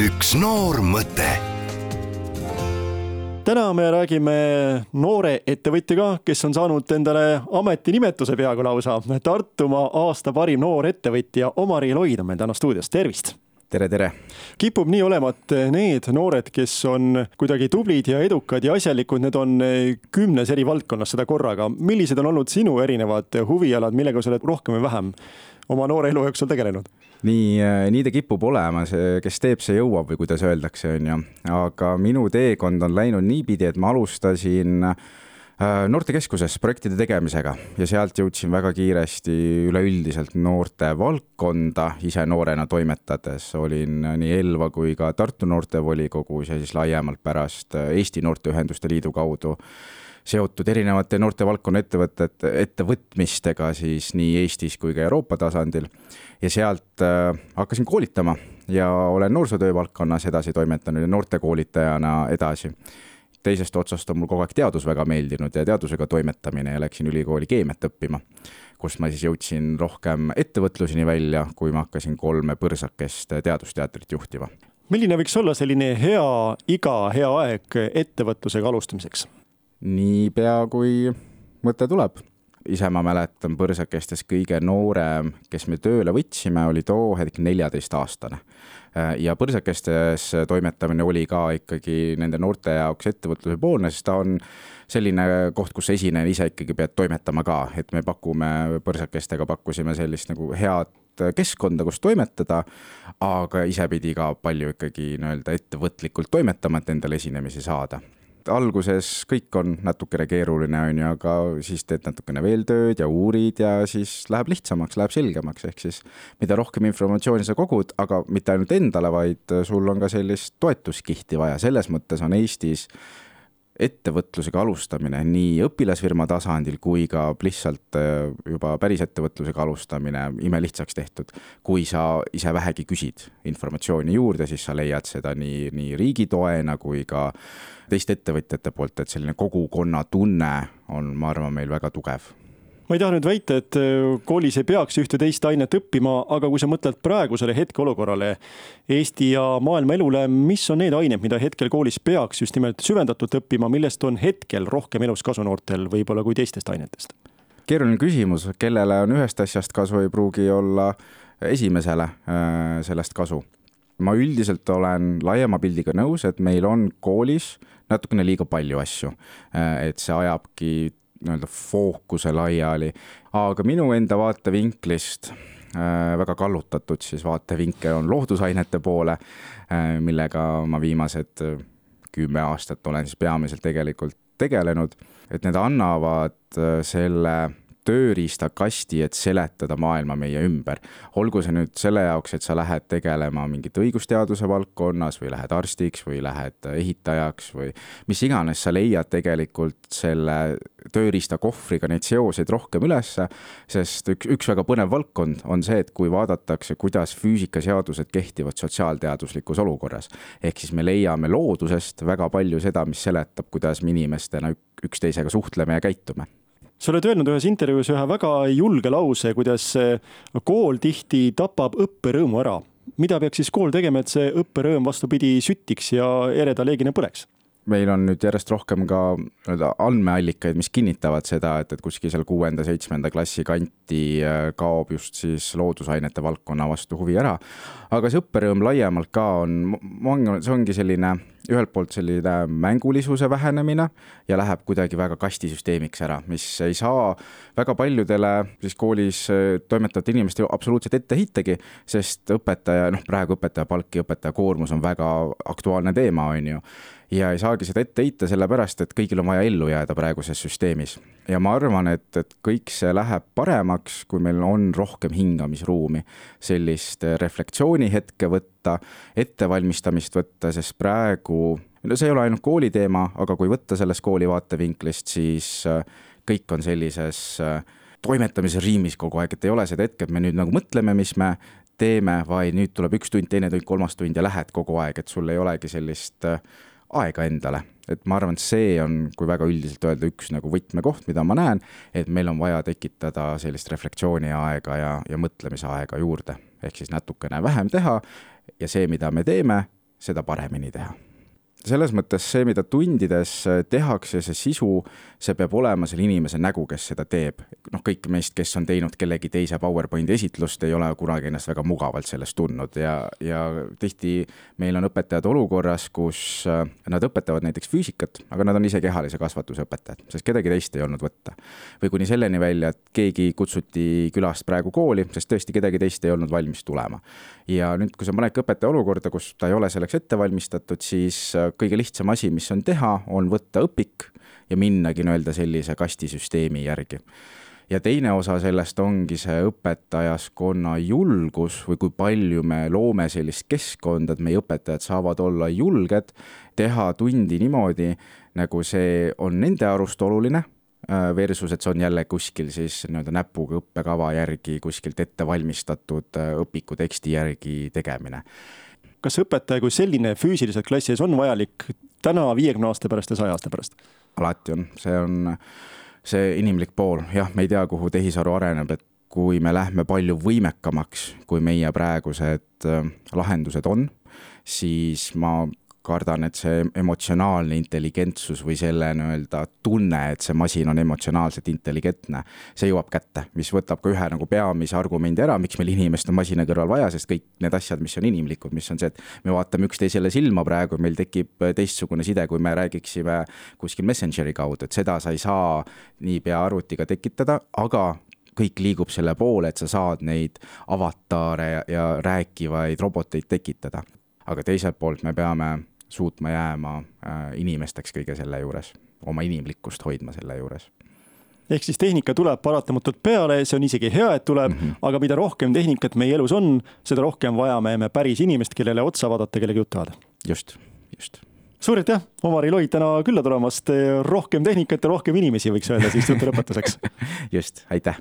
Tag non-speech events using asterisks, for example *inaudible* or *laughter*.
üks noor mõte täna me räägime noore ettevõtjaga, kes on saanud endale ametinimetuse peaaegu lausa. Tartumaa aasta parim noor ettevõtja Omari Loid on meil täna stuudios, tervist tere, tere! kipub nii olema, et need noored, kes on kuidagi tublid ja edukad ja asjalikud, need on kümnes eri valdkonnas seda korraga. millised on olnud sinu erinevad huvialad, millega sa oled rohkem või vähem oma noore elu jooksul tegelenud? Nii, nii ta kipub olema, see, kes teeb, see jõuab või kuidas öeldakse, on ju. aga minu teekond on läinud niipidi, et ma alustasin äh, noortekeskuses projektide tegemisega ja sealt jõudsin väga kiiresti üleüldiselt noorte valdkonda, ise noorena toimetades olin nii Elva kui ka Tartu noortevolikogus ja siis laiemalt pärast Eesti Noorteühenduste Liidu kaudu seotud erinevate noortevaldkonna ettevõtete, ettevõtmistega siis nii Eestis kui ka Euroopa tasandil. ja sealt äh, hakkasin koolitama ja olen noorsootöö valdkonnas edasi toimetanud ja noortekoolitajana edasi. teisest otsast on mul kogu aeg teadus väga meeldinud ja teadusega toimetamine ja läksin ülikooli keemiat õppima, kus ma siis jõudsin rohkem ettevõtluseni välja, kui ma hakkasin kolme põrsakest teadusteatrit juhtima milline võiks olla selline hea iga, hea aeg ettevõtlusega alustamiseks? Niipea, kui mõte tuleb. ise ma mäletan põrsakestes kõige noorem, kes me tööle võtsime, oli too hetk neljateistaastane. ja põrsakestes toimetamine oli ka ikkagi nende noorte jaoks ettevõtluse poolne, sest ta on selline koht, kus esineja ise ikkagi pead toimetama ka, et me pakume põrsakestega, pakkusime sellist nagu head keskkonda, kus toimetada, aga ise pidi ka palju ikkagi nii-öelda ettevõtlikult toimetama, et endale esinemisi saada alguses kõik on natukene keeruline, on ju, aga siis teed natukene veel tööd ja uurid ja siis läheb lihtsamaks, läheb selgemaks, ehk siis mida rohkem informatsiooni sa kogud, aga mitte ainult endale, vaid sul on ka sellist toetuskihti vaja, selles mõttes on Eestis ettevõtlusega alustamine nii õpilasfirma tasandil kui ka lihtsalt äh, juba päris ettevõtlusega alustamine imelihtsaks tehtud. kui sa ise vähegi küsid informatsiooni juurde, siis sa leiad seda nii, nii riigi toena kui ka teiste ettevõtjate poolt, et selline kogukonna tunne on, ma arvan, meil väga tugev ma ei taha nüüd väita, et äh, koolis ei peaks ühte-teist ainet õppima, aga kui sa mõtled praegusele hetkeolukorrale, Eesti ja maailma elule, mis on need ained, mida hetkel koolis peaks just nimelt süvendatult õppima, millest on hetkel rohkem elus kasu noortel võib-olla kui teistest ainetest? keeruline küsimus, kellele on ühest asjast kasu, ei pruugi olla esimesele äh, sellest kasu ma üldiselt olen laiema pildiga nõus, et meil on koolis natukene liiga palju asju. Äh, et see ajabki nii-öelda fookuse laiali, aga minu enda vaatevinklist äh, väga kallutatud siis vaatevinkel on loodusainete poole, äh, millega ma viimased äh, kümme aastat olen siis peamiselt tegelikult tegelenud, et need annavad selle tööriistakasti, et seletada maailma meie ümber. olgu see nüüd selle jaoks, et sa lähed tegelema mingit õigusteaduse valdkonnas või lähed arstiks või lähed ehitajaks või mis iganes, sa leiad tegelikult selle tööriistakohvriga neid seoseid rohkem ülesse, sest üks, üks väga põnev valdkond on see, et kui vaadatakse, kuidas füüsikaseadused kehtivad sotsiaalteaduslikus olukorras, ehk siis me leiame loodusest väga palju seda, mis seletab, kuidas me inimestena üksteisega suhtleme ja käitume sa oled öelnud ühes intervjuus ühe väga julge lause, kuidas kool tihti tapab õpperõõmu ära. mida peaks siis kool tegema, et see õpperõõm vastupidi sütiks ja ereda leegina põleks? Meil on nüüd järjest rohkem ka nii-öelda andmeallikaid, mis kinnitavad seda, et, et kuskil seal kuuenda-seitsmenda klassi kanti äh, kaob just siis loodusainete valdkonna vastu huvi ära. aga see õpperõõm laiemalt ka on, see ongi selline ühelt poolt selline mängulisuse vähenemine ja läheb kuidagi väga kastisüsteemiks ära, mis ei saa väga paljudele siis koolis äh, toimetavate inimestele absoluutselt ette heitagi, sest õpetaja, noh, praegu õpetaja palk ja õpetaja koormus on väga aktuaalne teema, on ju ja ei saagi seda ette heita, sellepärast et kõigil on vaja ellu jääda praeguses süsteemis. ja ma arvan, et, et kõik see läheb paremaks, kui meil on rohkem hingamisruumi, sellist reflektsioonihetke võtta, ettevalmistamist võtta, sest praegu no see ei ole ainult kooli teema, aga kui võtta sellest kooli vaatevinklist, siis äh, kõik on sellises äh, toimetamise riimis kogu aeg, et ei ole seda hetke, et me nüüd nagu mõtleme, mis me teeme, vaid nüüd tuleb üks tund, teine tund, kolmas tund ja lähed kogu aeg, et sul ei olegi sellist aega endale, et ma arvan, et see on, kui väga üldiselt öelda, üks nagu võtmekoht, mida ma näen, et meil on vaja tekitada sellist reflektsiooniaega ja, ja mõtlemisaega juurde, ehk siis natukene vähem teha ja see, mida me teeme, seda paremini teha selles mõttes see, mida tundides tehakse, see sisu, see peab olema selle inimese nägu, kes seda teeb. noh, kõik meist, kes on teinud kellegi teise PowerPointi esitlust, ei ole kunagi ennast väga mugavalt sellest tundnud ja, ja tihti meil on õpetajad olukorras, kus äh, nad õpetavad näiteks füüsikat, aga nad on ise kehalise kasvatuse õpetajad, sest kedagi teist ei olnud võtta. või kuni selleni välja, et keegi kutsuti külast praegu kooli, sest tõesti kedagi teist ei olnud valmis tulema. ja nüüd, kui sa panedki õpetaja olukorda, kus ta ei ole selleks ette valmistatud, siis äh, kõige lihtsam asi, mis on teha, on võtta õpik ja minnagi nii-öelda sellise kastisüsteemi järgi. ja teine osa sellest ongi see õpetajaskonna julgus või kui palju me loome sellist keskkonda, et meie õpetajad saavad olla julged, teha tundi niimoodi, nagu see on nende arust oluline äh, versus, et see on jälle kuskil siis nii-öelda näpuga õppekava järgi kuskilt ette valmistatud äh, õpiku teksti järgi tegemine kas õpetaja kui selline füüsiliselt klassi ees on vajalik täna, viiekümne aasta pärast ja saja aasta pärast? alati on, see on see inimlik pool, jah, me ei tea, kuhu tehisaru areneb, et kui me lähme palju võimekamaks, kui meie praegused äh, lahendused on, siis ma kardan, et see emotsionaalne intelligentsus või selle nii-öelda tunne, et see masin on emotsionaalselt intelligentne, see jõuab kätte, mis võtab ka ühe nagu peamise argumendi ära, miks meil inimest on masina kõrval vaja, sest kõik need asjad, mis on inimlikud, mis on see, et me vaatame üksteisele silma praegu, meil tekib teistsugune side, kui me räägiksime kuskil Messengeri kaudu, et seda sa ei saa niipea arvutiga tekitada, aga kõik liigub selle poole, et sa saad neid avataare ja, ja rääkivaid roboteid tekitada. aga teiselt poolt me peame suutma jääma äh, inimesteks kõige selle juures, oma inimlikkust hoidma selle juures ehk siis tehnika tuleb paratamatult peale, see on isegi hea, et tuleb mm, -hmm. aga mida rohkem tehnikat meie elus on, seda rohkem vajame me päris inimest, kellele otsa vaadata, kellega juttu ajada. just, just. suur aitäh, Omar Loid täna külla tulemast, rohkem tehnikat ja rohkem inimesi, võiks öelda siis jutu lõpetuseks *laughs* just, aitäh